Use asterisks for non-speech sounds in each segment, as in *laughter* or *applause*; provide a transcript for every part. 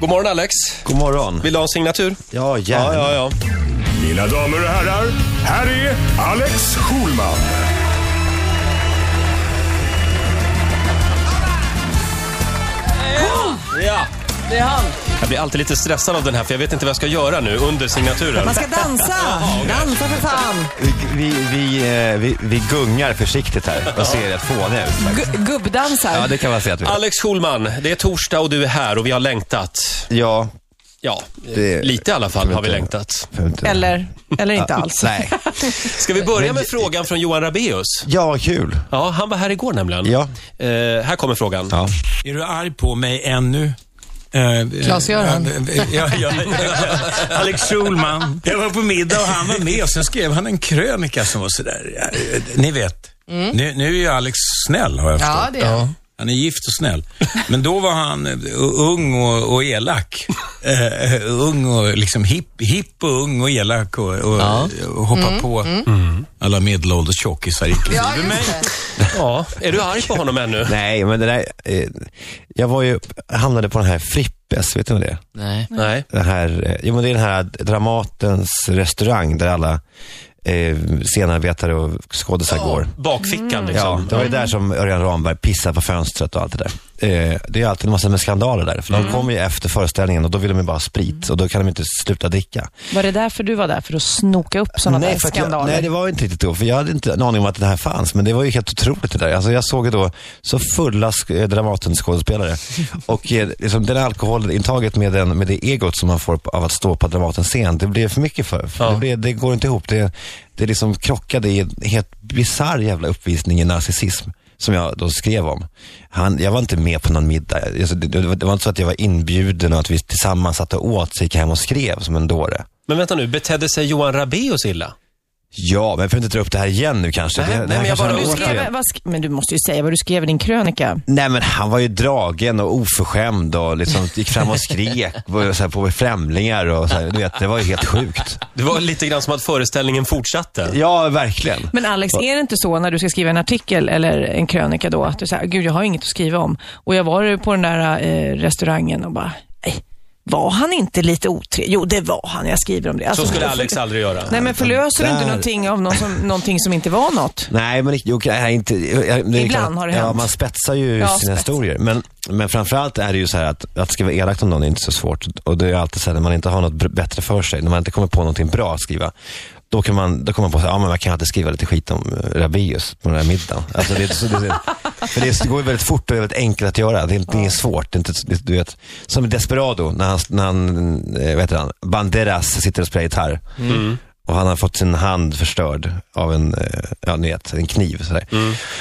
God morgon Alex. God morgon. Vill du ha en signatur? Ja, gärna. Ja, ja, ja. Mina damer och herrar, här är Alex Schulman. ja. Det är han. Jag blir alltid lite stressad av den här för jag vet inte vad jag ska göra nu under signaturen. Man ska dansa. *laughs* Dansa för fan. Vi, vi, vi, eh, vi, vi gungar försiktigt här och ser rätt fåniga ut. faktiskt. Gu- Gubbdansar. Ja, det kan man säga att vi. Alex Schulman, det är torsdag och du är här och vi har längtat. Ja. Ja, Det- lite i alla fall har vi inte- längtat. för inte- Eller, eller inte alls. Nej. *laughs* Ska vi börja med frågan från Johan Rabeus? Ja, kul. Ja, han var här igår nämligen. Ja. Eh, här kommer frågan. Ja. Är du arg på mig ännu? Klas-Göran. ja, ja, *laughs* Alex Schulman. Jag var på middag och han var med och sen skrev han en krönika som var sådär, ja, eh, ni vet. Nu, nu är ju Alex snäll har jag förstått. Ja, det är han. Han är gift och snäll. Men då var han eh, ung och, och elak. Eh, ung och liksom hipp, hipp och ung och elak och, och, och hoppa på alla medelålders tjockisar inklusive mig. Ja, är du arg på honom ännu? Nej, men det där... Eh, jag var ju, hamnade på den här Frippes, vet du vad det är? Nej. Nej. Det här, jo, men det är den här Dramatens restaurang där alla eh, scenarbetare och skådisar går. Bakfickan Ja, liksom. det var ju där som Örjan Ramberg pissade på fönstret och allt det där. Eh, det är alltid en massa med skandaler där. För de kommer ju efter föreställningen och då vill de ju bara ha sprit och då kan de inte sluta dricka. Var det därför du var där? För att snoka upp sådana där för att jag, skandaler? nej, det var inte riktigt då. För jag hade inte en aning om att det här fanns. Men det var ju helt otroligt det där. Alltså, jag såg ju då så fulla sk- eh, Dramaten-skådespelare. *laughs* och eh, liksom, den alkoholintaget med, den, med det egot som man får av att stå på Dramatens scen, det blev för mycket för. för Ja. det, blev, det går inte ihop. Det, det liksom krockade i en helt bisarr jävla uppvisning i narcissism. Som jag då skrev om. Han, jag var inte med på någon middag. Alltså, det, det, var- inte så att jag var inbjuden och att vi tillsammans satt och åt, så gick hem och skrev som en dåre. Men vänta nu, betedde sig Johan Rabeus illa? Ja, men jag får inte dra upp det här igen nu kanske. Nej, det, nej, det bara du skrev, vad men du måste ju säga vad du skrev i din krönika. Nej men han var ju dragen och oförskämd och liksom gick fram och skrek *laughs* på, så här, på främlingar och så här, du vet, det var ju helt sjukt. Det var lite grann som att föreställningen fortsatte. Ja, verkligen. Men Alex, är det inte så när du ska skriva en artikel eller en krönika då, att du säger, gud jag har inget att skriva om. Och jag var på den där eh, restaurangen och bara, nej, var han inte lite otrevlig? Jo, det var han. Jag skriver om det. Alltså, Så skulle för- Alex aldrig göra. Nej, men förlöser du inte någonting av någon som, någonting som inte var något? *laughs* Nej, men jo, nej, inte, jag- Ibland klart, har det Ja, hänt. man spetsar ju Ja, sina spets. historier. Men, men framförallt är det ju så här att, att skriva elakt om någon är inte så svårt. Och det är alltid så här när man inte har något bättre för sig, när man inte kommer på någonting bra att skriva. Då kan man, då kommer man på att ja, men man kan alltid skriva lite skit om uh, Rabaeus på den här middagen. Alltså det, så, det, för det, går väldigt fort och är väldigt enkelt att göra. Det är, inte- det är svårt. Det är inte, det, du vet, som Desperado, när han, när han eh, vad heter han, Banderas sitter och spelar gitarr. Och han har fått sin hand förstörd av en, eh, ja ni vet, en kniv. Sådär.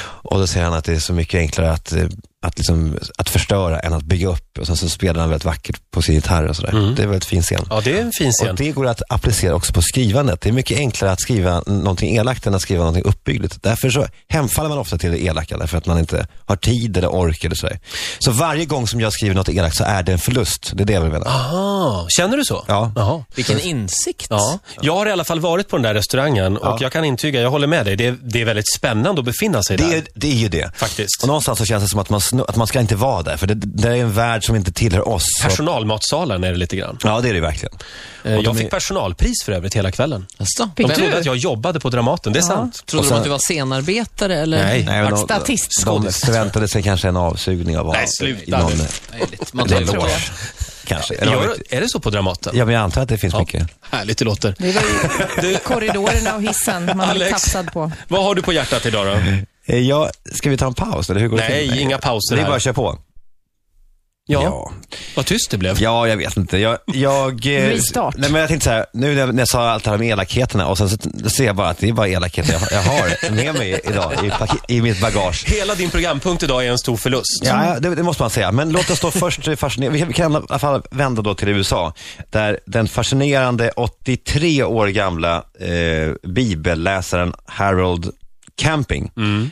Och då säger han att det är så mycket enklare att, eh, att, liksom, att förstöra än att bygga upp. Och sen så spelar han väldigt vackert på sin gitarr och sådär. Det är en väldigt fin scen. Ja, det är en fin Och scen. det går att applicera också på skrivandet. Det är mycket enklare att skriva någonting elakt än att skriva någonting uppbyggligt. Därför så hemfaller man ofta till det elaka, därför att man inte har tid eller ork eller sådär. Så varje gång som jag skriver något elakt så är det en förlust. Det är det jag vill mena. Aha, känner du så? Ja. Jaha. Vilken insikt. Ja, jag har i alla fall varit på den där restaurangen och Ja. jag kan intyga, jag håller med dig, det är, det är väldigt spännande att befinna sig Det där. är, det är ju det. Faktiskt. Och någonstans så känns det som att man, att man ska inte vara där, för det, det är en värld som inte tillhör oss. Personalmatsalen är det lite grann. Ja, det är det verkligen. Eh, Och de Jag är- fick personalpris för övrigt hela kvällen. Jaså? De Fick trodde du? att jag jobbade på Dramaten, det är sant. Trodde Och de sen- att du var scenarbetare eller? Nej. Nej, men de, Statist. de förväntade sig kanske en avsugning av Nej, honom sluta i någon. Möjligt. Man tar loge. det. Kanske. Gör, är det så på Dramaten? ja, men jag antar att det finns mycket. Härligt det låter. Det ju *laughs* korridorerna och hissen man Alex. tafsad på. Vad har du på hjärtat idag då? Eh, Ja, ska vi ta en paus eller hur går det Nej, till? inga pauser Det är här. bara att köra på. Ja, Ja, vad tyst det blev. ja jag vet inte. Jag, jag, *laughs* eh, Restart. Nej, men jag tänkte så här, nu när jag, när jag sa allt det här om elakheterna och sen så t- ser jag bara att det är bara elakheter jag, jag har med mig idag i, i mitt bagage. Hela din programpunkt idag är en stor förlust. Ja, ja, det, det måste man säga. Men låt oss då först *laughs* fascinera. Vi kan i alla fall vända då till USA. Där den fascinerande 83 år gamla eh, bibelläsaren Harold Camping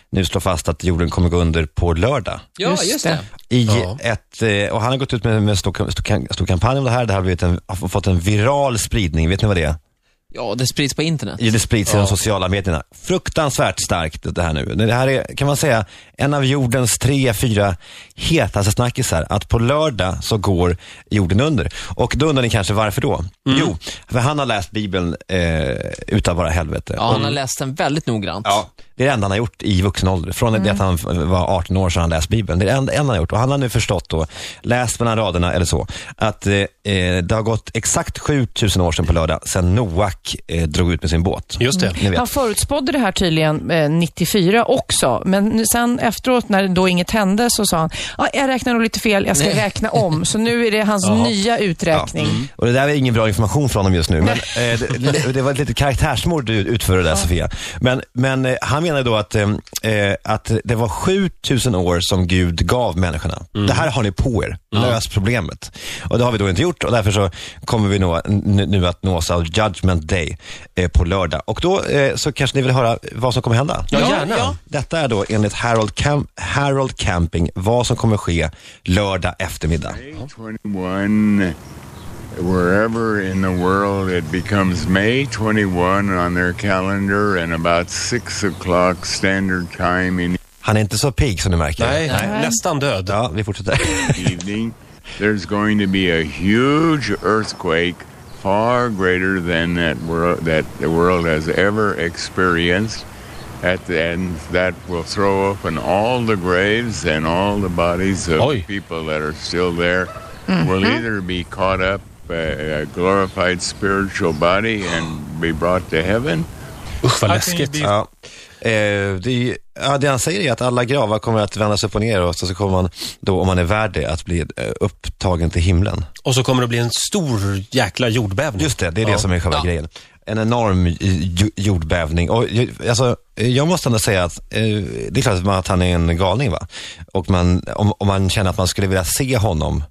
nu slår fast att jorden kommer gå under på lördag. Ja, Just just, det. I Ja. ett, eh, och han har gått ut med, med stor, stor, stor kampanj om det här. Det här har, en, har fått en viral spridning. Vet ni vad det är? Ja, det sprids på internet. Det sprids i de sociala medierna. Fruktansvärt starkt det här nu. Det här är, kan man säga, en av jordens tre, fyra hetaste snackisar, att på lördag så går jorden under. Och då undrar ni kanske varför då? Mm. Jo, för han har läst Bibeln eh, utav bara helvete. Ja, han har läst den väldigt noggrant. Ja, det är det enda han har gjort i vuxen ålder. Från det att han var 18 år så har han läst Bibeln. Det är det enda, han har gjort. Och han har nu förstått då, läst mellan raderna eller så, att eh, eh, det har gått exakt 7000 år sedan på lördag, sedan Noak eh, drog ut med sin båt. Just det. Vet. Han förutspådde det här tydligen eh, 94 också, men sen efteråt när då inget hände så sa han, ah, jag räknar nog lite fel, jag ska Nej. räkna om. Så nu är det hans nya uträkning. Och det där är ingen bra information från honom just nu, men eh, det, det var ett litet karaktärsmord du utförde där Sofia. Men, men eh, han menar då att, eh, eh, att det var 7000 år som Gud gav människorna. Det här har ni på er, lös problemet. Och det har vi då inte gjort och därför så kommer vi nå, nu, nu att nås av Judgment Day eh, på lördag. Och då eh, så kanske ni vill höra vad som kommer hända. Ja, gärna. Detta är då enligt Harold, Cam- Harold Camping vad som kommer ske lördag eftermiddag. May 21, wherever in the world it becomes May 21 on their calendar and about 6 o'clock standard time in Han är inte så pigg som ni märker. Nej, nästan död. Ja, vi fortsätter. *laughs* evening. There's going to be a huge earthquake, far greater than that world that the world has ever experienced. At the end, that will throw open all the graves and all the bodies of Oj. people that are still there will either be caught up uh, a glorified spiritual body and be brought to heaven, Usch vad läskigt. Ja. Eh, det, är ju- ja, det han säger är att alla gravar kommer att vändas upp och ner och så, kommer man då, om man är värd det, att bli eh, upptagen till himlen. Och så kommer det bli en stor jäkla jordbävning. Just det, det är det Ja. som är själva Ja. grejen. En enorm jordbävning. Och, alltså, jag måste ändå säga att eh, det är klart att man- att han är en galning. va? Och man, om, om man känner att man skulle vilja se honom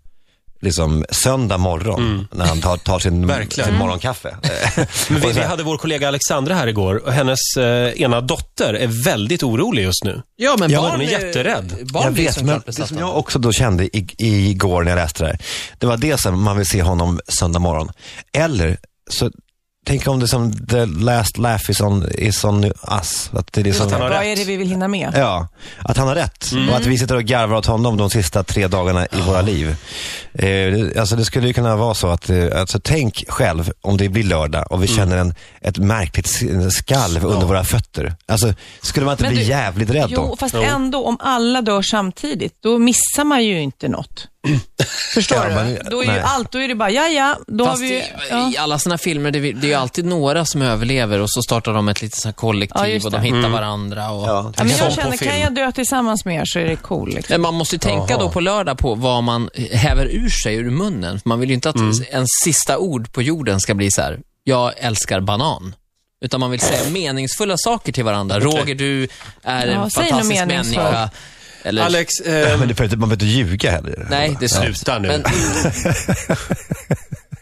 liksom söndag morgon när han tar, tar sin, *laughs* sin morgonkaffe. *laughs* Men vi, vi hade vår kollega Alexandra här igår och hennes eh, ena dotter är väldigt orolig just nu. Ja, men Ja, barn hon är jätterädd. Barn jag vet, men det som jag också då kände i, igår när jag läste det här, det var det som man vill se honom söndag morgon. Eller så Tänk om det som the last laugh is on, is on us. Att det är det som, han har Vad rätt. är det vi vill hinna med? Ja, att han har rätt. Och att vi sitter och garvar åt honom de sista tre dagarna i våra liv. Eh, det- alltså det skulle ju kunna vara så att, eh, alltså tänk själv om det blir lördag och vi känner en, ett märkligt skalv under våra fötter. Alltså, skulle man inte Men bli du- jävligt rädd Jo, då? fast ändå, om alla dör samtidigt, då missar man ju inte något. *clears throat* Förstår Ja, du? men- då är ju nej. allt, då är det bara, ja ja, då har Fast vi ju... i, Ja. i alla såna filmer, det, är- det är ju alltid några som överlever och så startar de ett litet sånt här kollektiv Ja, och de hittar varandra. Och... Ja, men jag känner, kan jag dö tillsammans med er så är det cool. Liksom. Men man måste ju tänka Jaha. då på lördag på vad man häver ur sig ur munnen. Man vill ju inte att en sista ord på jorden ska bli så här, jag älskar banan. Utan man vill säga meningsfulla saker till varandra. Roger, du är Ja, en fantastisk människa. Eller, Alex, *laughs* eh, Men det behöver inte- man behöver inte ljuga heller. nej, det är sant. Sluta nu. Men, *laughs*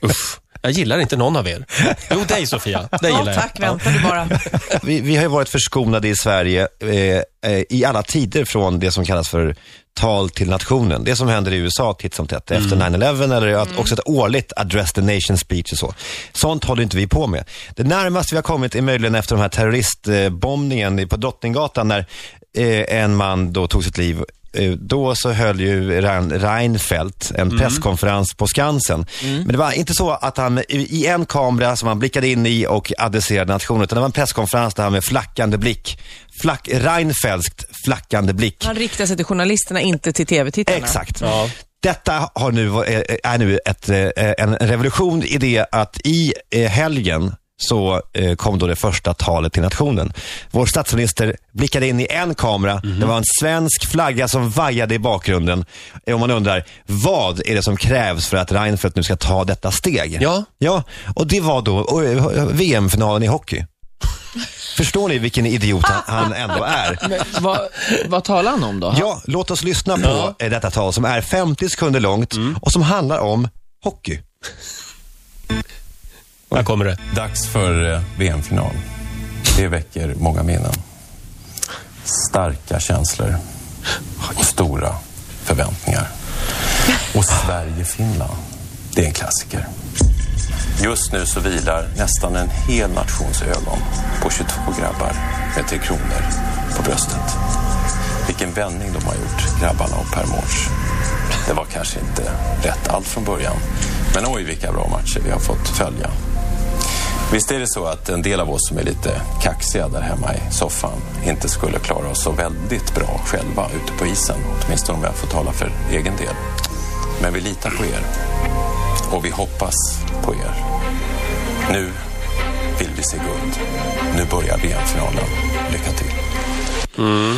usch. Jag gillar inte någon av er. Jo, dig Sofia. Dig Ja, gillar jag. tack, vänta du bara. *laughs* Vi, vi har ju varit förskonade i Sverige eh, eh, i alla tider från det som kallas för tal till nationen. Det som händer i USA titt som tätt efter 9-11 eller att också ett årligt address the nation speech och så. Sånt håller inte vi på med. Det närmaste vi har kommit är möjligen efter den här terroristbombningen på Drottninggatan när eh, en man då tog sitt liv Eh, Då så höll ju Rein- Reinfeldt en presskonferens på Skansen. Men det var inte så att han i i en kamera som han blickade in i och adresserade nationen, utan det var en presskonferens där han med flackande blick, flack, Reinfeldtskt flackande blick. Han riktar sig till journalisterna, inte till tv-tittarna. Exakt. Ja. Detta har nu, eh, är nu ett, eh, en revolution i det att i helgen så eh, kom då det första talet till nationen. Vår statsminister blickade in i en kamera. Det var en svensk flagga som vajade i bakgrunden. Och man undrar, vad är det som krävs för att Reinfeldt nu ska ta detta steg? Ja. Ja, och det var då eh, VM-finalen i hockey. *laughs* Förstår ni vilken idiot han, han ändå är? *laughs* vad, vad talar han om då? Ja, låt oss lyssna på eh, detta tal som är 50 sekunder långt och som handlar om hockey. Här kommer det. Dags för eh, VM-final. Det väcker många minnen. Starka känslor och stora förväntningar. Och Sverige-Finland, det är en klassiker. Just nu så vilar nästan en hel nations ögon på 22 grabbar med Tre Kronor på bröstet. Vilken vändning de har gjort, grabbarna och Per Mårts. Det var kanske inte rätt allt från början. Men oj, vilka bra matcher vi har fått följa. Visst är det så att en del av oss som är lite kaxiga där hemma i soffan inte skulle klara oss så väldigt bra själva ute på isen, åtminstone om jag får tala för egen del. Men vi litar på er och vi hoppas på er. Nu vill vi se guld. Nu börjar VM-finalen. Lycka till. Mm.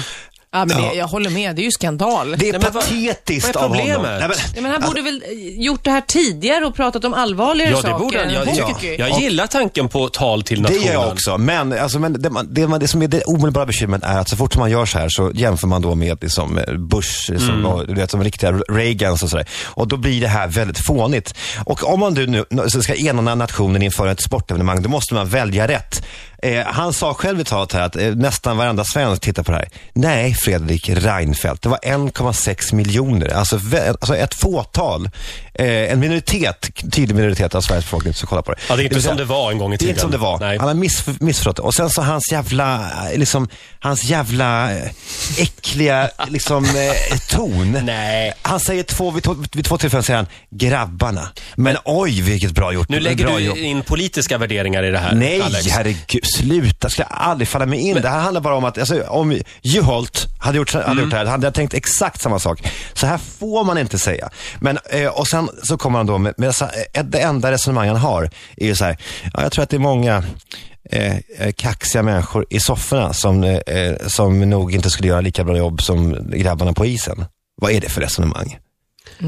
Ja, men det, jag håller med. Det är ju skandal. Det är Nej, men vad- patetiskt vad är av honom. problemet? Nej, men, Ja, men han borde väl eh, gjort det här tidigare och pratat om allvarligare Ja, det saker borde han. än Jag, hockey. jag, jag gillar tanken på tal till Det nationen. gör jag också, men, alltså, men det, man, det, man, det som är det omedelbara bekymret är att så fort som man gör så här så jämför man då med liksom, eh, Bush, som, och, du vet, som riktiga Reagans och sådär. Och då blir det här väldigt fånigt. Och om man nu nu ska ena nationen inför ett sportevenemang, då måste man välja rätt. Eh, han sa själv i talet här att eh, nästan varenda svensk tittar på det här. Nej, Fredrik Reinfeldt, det var 1,6 miljoner. Alltså, alltså ett fåtal. Eh, en minoritet, tydlig minoritet av Sveriges befolkning som kollar på det. Ja, det är inte vill som säga- det var en gång i Det är tiden. inte som det var. Nej. Han har miss, missförstått det. Och sen så hans jävla, eh, liksom, hans jävla eh, äckliga, liksom, eh, ton. Nej. Han säger två, vid två, vid två tillfällen säger han, grabbarna. Men oj, vilket bra gjort. Nu lägger bra du jobb. in politiska värderingar i det här, Nej, Alex. herregud. Sluta. Skulle jag aldrig falla mig in. Det här handlar bara om att, alltså, om Juholt hade gjort, hade gjort det här, hade jag tänkt exakt samma sak. Så här får man inte säga. Men, eh, och sen så kommer han då med, med eh, det enda resonemang han har är ju så här, ja, jag tror att det är många eh, eh, kaxiga människor i sofforna som, eh, eh, som nog inte skulle göra lika bra jobb som grabbarna på isen. Vad är det för resonemang?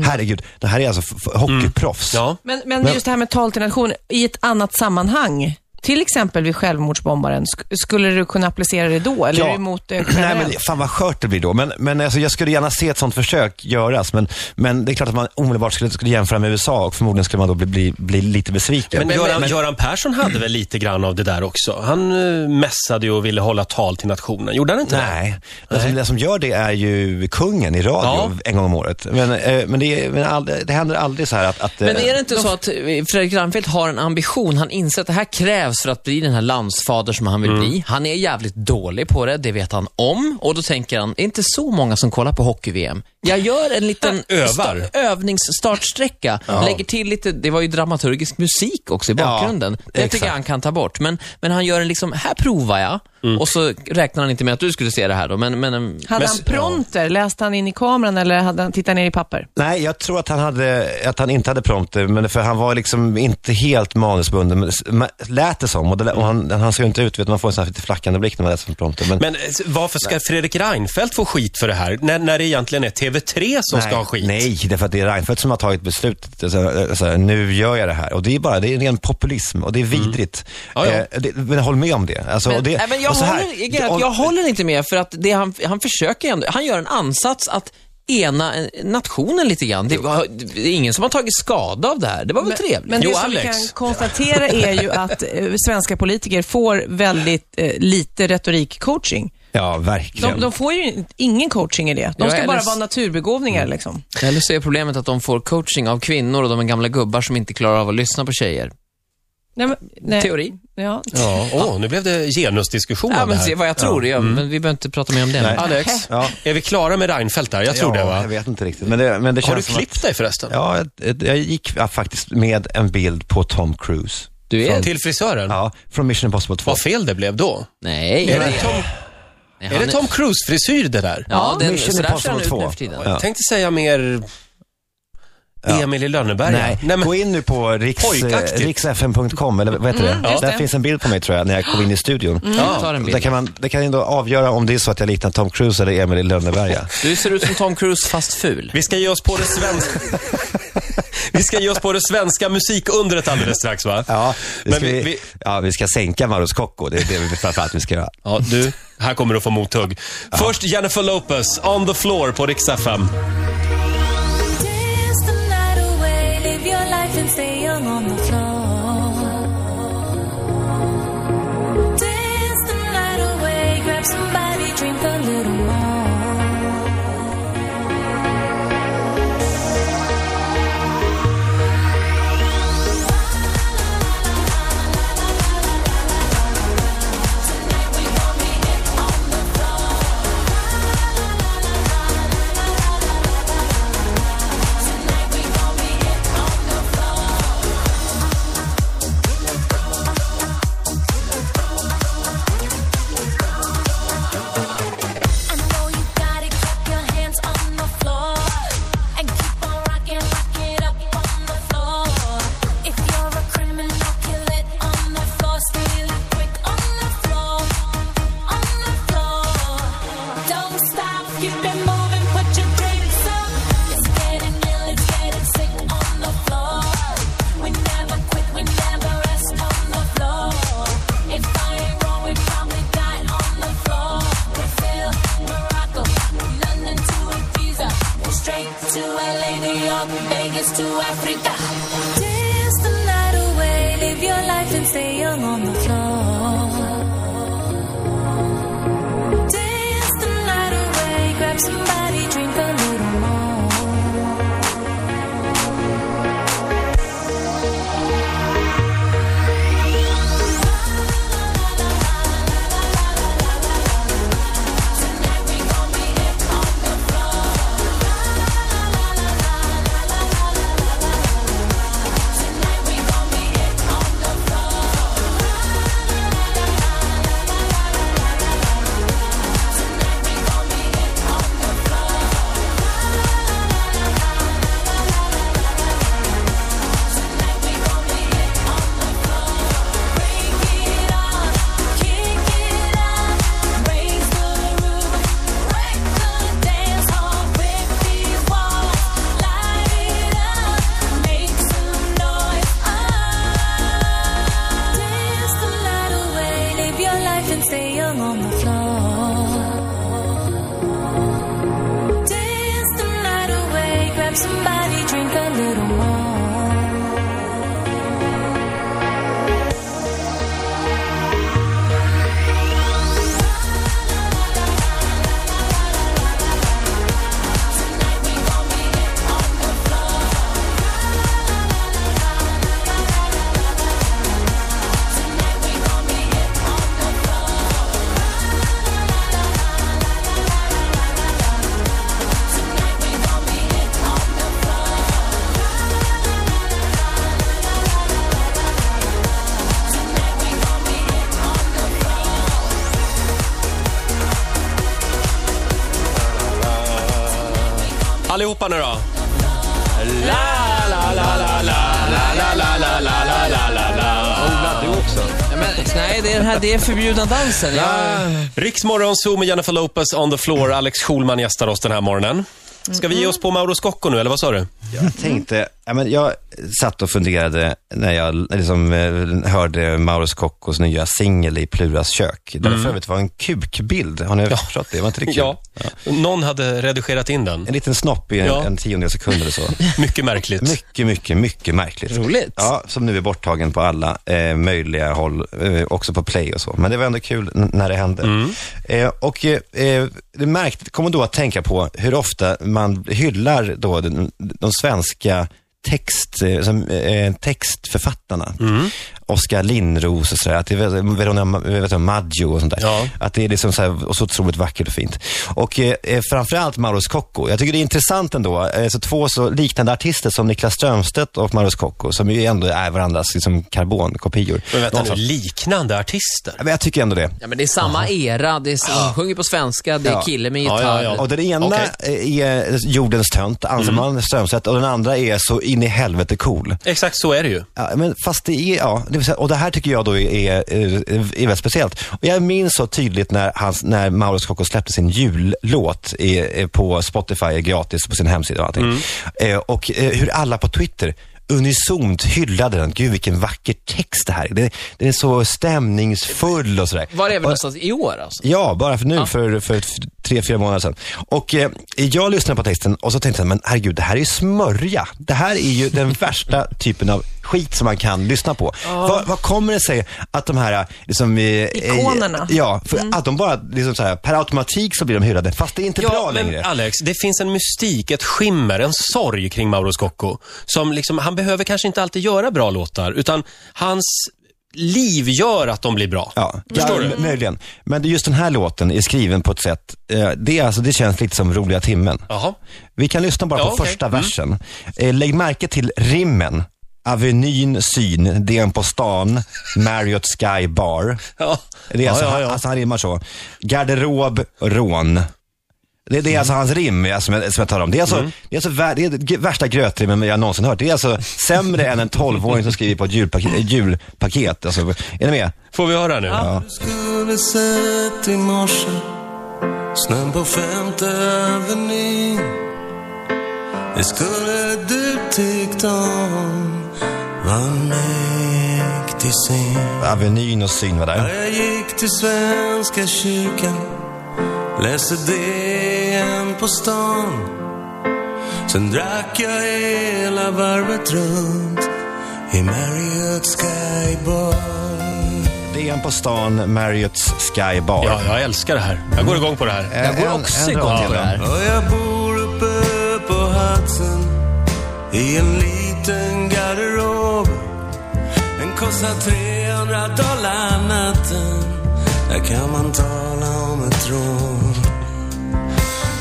Herregud, det här är alltså hockeyproffs. Ja. Men, men, Men- just det här med tal till nation i ett annat sammanhang. Till exempel vid självmordsbombaren. Sk- skulle du kunna applicera det då? Eller Ja. är du emot det *clears throat* Nej, men fan vad skört det blir då. Men, men alltså, jag skulle gärna se ett sånt försök göras. Men, men det är klart att man omedelbart skulle, skulle jämföra med USA och förmodligen skulle man då bli, bli, bli lite besviken. Men, Göran, Göran Persson hade väl lite grann av det där också. Han uh, mässade ju och ville hålla tal till nationen. Gjorde han inte det? Nej, det som, det som gör det är ju kungen i radio Ja. en gång om året. Men, eh, men, det, men aldrig, det händer aldrig så här att... att Men eh, är det inte så att eh, Fredrik Reinfeldt har en ambition? Han inser att det här krävs för att bli den här landsfader som han vill bli. Han är jävligt dålig på det, det vet han om. Och då tänker han, det är inte så många som kollar på hockey-VM. Jag gör en liten *laughs* Övar. sta- övningsstartsträcka. Lägger till lite, det var ju dramaturgisk musik också i Ja, bakgrunden. det tycker jag han kan ta bort. Men, men han gör en liksom, här provar jag. Och så räknar han inte med att du skulle se det här då. Men, men, Hade Men- han prompter? Läste han in i kameran eller hade han tittat ner i papper? Nej, jag tror att han, hade, att han inte hade prompter, men för han var liksom inte helt manusbunden. Men Lät det som. Och, det, och han, han ser ju inte ut, vet, man får en sån här lite flackande blick när man läser prompter. Men, Men eh, varför ska Fredrik Reinfeldt få skit för det här? När, när det egentligen är TV3 som ska ha skit? Nej, därför att det är Reinfeldt som har tagit beslutet. Alltså, alltså, nu gör jag det här. Och det är bara, det är ren populism och det är vidrigt. Ja, ja. Eh, det, men håll med om det. Alltså, Men, det nej, men jag, så här- håller, jag håller inte med för att det han, han försöker ändå, han gör en ansats att ena nationen lite grann. Det, var, det är ingen som har tagit skada av det här. Det var väl trevligt? Men det Jo, som vi kan konstatera är ju att eh, svenska politiker får väldigt eh, lite retorikcoaching. Ja, verkligen. De, de får ju ingen coaching i det. De Ja, ska eller bara vara naturbegåvningar liksom. Eller så är problemet att de får coaching av kvinnor och de är gamla gubbar som inte klarar av att lyssna på tjejer. Nej, men, nej. Teori. Ja. Ja, åh, nu blev det genusdiskussion Ja, av det men här. se vad jag tror. Ja, men vi behöver inte prata mer om det. Nej. Alex, Ja. är vi klara med Reinfeldt där? Jag tror ja, det va? Jag vet inte riktigt. Men det, men det Har du känns som klippt dig förresten? Att, ja, jag, jag gick ja, faktiskt med en bild på Tom Cruise. Du är... Till frisören? Ja, från Mission Impossible 2. Vad fel det blev då. Nej. Är det Tom, nej, är han det Tom Cruise-frisyr det där? Ja, den, Mission så där ser han Impossible ut nu 2. för tiden. Ja. Jag tänkte säga mer Emil i Lönneberga. Nej, Nej men, gå in nu på riks, Pojkaktigt. riksfm.com, eller vad heter det? Ja. Där finns en bild på mig tror jag, när jag kom in i studion. Ja. tar en Där kan man, det kan ju då avgöra om det är så att jag liknar Tom Cruise eller Emil i Lönneberga. Du ser ut som Tom Cruise fast ful. vi ska ge oss på det svenska... *laughs* vi ska ge oss på det svenska musikundret alldeles strax va? Ja, vi Men ska, vi, vi, vi, ja, vi ska sänka Maros Kocko, det är det vi framförallt vi ska göra. ja, du, här kommer du få mothugg. Först Jennifer Lopez, On the floor på Rix FM. Somebody. Allihopa nu då. La, la, la, la, la, la, la, la, la, la, la, la, la, la. Du också. Ja, men, nej, det är den här det är förbjudna dansen. Jag, Riksmorgon Zoo med Jennifer Lopez on the floor. Alex Schulman gästar oss den här morgonen. Ska vi ge oss på Mauro Scocco nu, eller vad sa du? Jag tänkte, ja, men jag satt och funderade när jag liksom, eh, hörde Mauro Scoccos nya singel i Pluras kök. Där det för övrigt var en kukbild. Har ni förstått det? Var inte det kul? Ja, någon hade redigerat in den. En liten snopp i en, Ja. en tiondel sekund eller så. *laughs* Mycket märkligt. Mycket, mycket, mycket märkligt. Roligt. Ja, som nu är borttagen på alla eh, möjliga håll, eh, också på play och så. Men det var ändå kul när det hände. Eh, och eh, eh, det märkt, kommer då att tänka på hur ofta man hyllar då de, de svenska text, eh, som, eh, textförfattarna. Oskar Lindros och sådär, att det är Verona vet du, Maggio och sånt där. Ja. Att det är liksom så, här, och så otroligt vackert och fint. Och eh, eh, framförallt Mauro Scocco. Jag tycker det är intressant ändå, eh, så två så liknande artister som Niklas Strömstedt och Mauro Scocco, som ju ändå är varandras liksom, karbonkopior. Men vänta De nu, liknande artister? Ja, men jag tycker ändå det. ja, men det är samma era. Det är, De sjunger på svenska, det är Ja. kille med gitarr. ja, ja. Och den ena eh, är jordens tönt, Anselman Strömstedt, och den andra är så in i helvete cool. Exakt så är det ju. Ja, men fast det är, ja, det säga, och det här tycker jag då är, är, är, väldigt speciellt. Och jag minns så tydligt när, hans, när Mauro Scocco släppte sin jullåt i, på Spotify gratis på sin hemsida och allting. Eh, och eh, hur alla på Twitter unisont hyllade den. Gud vilken vacker text det här är. Det, den är så stämningsfull och sådär. Var är vi någonstans? I år alltså? Ja, bara för nu, för, för f- tre, fyra månader sedan. Och eh, jag lyssnade på texten och så tänkte jag, men herregud, det här är ju smörja. Det här är ju den värsta *laughs* typen av skit som man kan lyssna på. Vad, vad kommer det sig att de här, liksom, eh, Ikonerna. Eh, ja, för att de bara, liksom så här, per automatik så blir de hyllade, fast det är inte bra men längre. Alex, det finns en mystik, ett skimmer, en sorg kring Mauro Scocco. Som liksom, han behöver kanske inte alltid göra bra låtar, utan hans liv gör att de blir bra. Ja, Förstår ja, du? Möjligen. Men just den här låten är skriven på ett sätt, eh, det, är alltså, det känns lite som roliga timmen. Jaha. Vi kan lyssna bara Ja, på okej. första Mm. versen. Eh, lägg märke till rimmen. Avenyn syn, DN på stan, Marriott Sky Bar. Ja. Det är alltså, ja, ja, alltså han rimmar så. Garderob, rån. Det, det är alltså hans rim som, jag, som jag talar om. Det är alltså, Mm. det är alltså vär, det är det värsta grötrimmen jag någonsin hört. Det är alltså sämre än en tolvåring som skriver på ett julpaket. julpaket. Alltså, är ni med? Får vi höra nu? Ja. skulle sett i morse Snön på femte avenyn Det skulle du tyckt om Syn Avenyn och syn var där. Jag gick till Svenska kyrkan Läste DN på stan Sen drack jag hela varvet runt I Marriott Sky Bar DN på stan, Marriotts Sky Bar. Ja, jag älskar det här. Jag går igång på det här. Eh, Jag går en- också en igång på det till här. Och jag bor uppe på Hudson i en liten kostar 300 dollar natten. Där kan man tala om ett rån.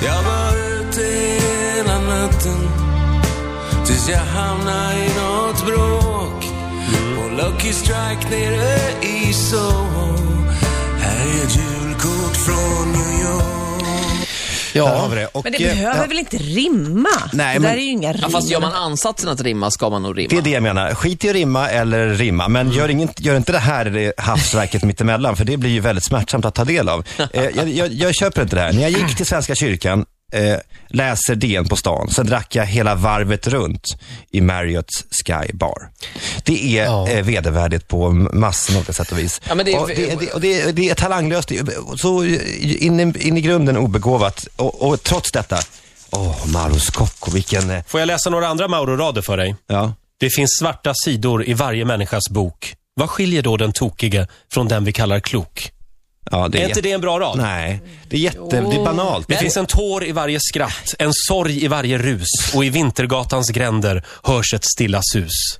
Jag var ute hela natten tills jag hamnade i något bråk. På Lucky Strike nere i Soho. Här är ett julkort från där har vi det. Och, Men det eh, behöver ja, väl inte rimma? Nej, det men- där är ju inga rim. Ja, fast gör man ansatsen att rimma ska man nog rimma. Det är det jag menar. Skit i att rimma eller rimma. Men gör, ingen, gör inte det här det havsverket mittemellan, för det blir ju väldigt smärtsamt att ta del av. *laughs* Eh, jag, jag, jag köper inte det här. När jag gick till Svenska kyrkan, eh, läser DN på stan, sen drack jag hela varvet runt i Marriotts Sky Bar. Det är Ja. eh, vedervärdigt på massor av olika sätt och vis. Ja, men det är- och det, det, och det, det är talanglöst, så in, i- in i grunden obegåvat. Och, och trots detta, åh, Mauro Scocco, vilken... eh, Får jag läsa några andra Mauro-rader för dig? Ja. Det finns svarta sidor i varje människas bok. Vad skiljer då den tokige från den vi kallar klok? Ja, det Är inte det en bra rad? Nej, det är jätte, det är banalt. Det finns en tår i varje skratt, en sorg i varje rus och i Vintergatans gränder hörs ett stilla sus.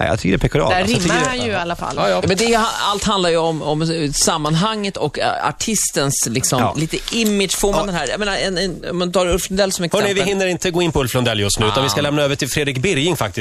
Nej, jag tycker det är pekoral. Där Alltså, rimmar han ju i alla fall. Ja, Men det, allt handlar ju om, om sammanhanget och artistens liksom, Ja. lite image. Får man den här, jag menar, en, en, om man tar Ulf Lundell som exempel. Hörrni, vi hinner inte gå in på Ulf Lundell just nu, utan vi ska lämna över till Fredrik Birging faktiskt.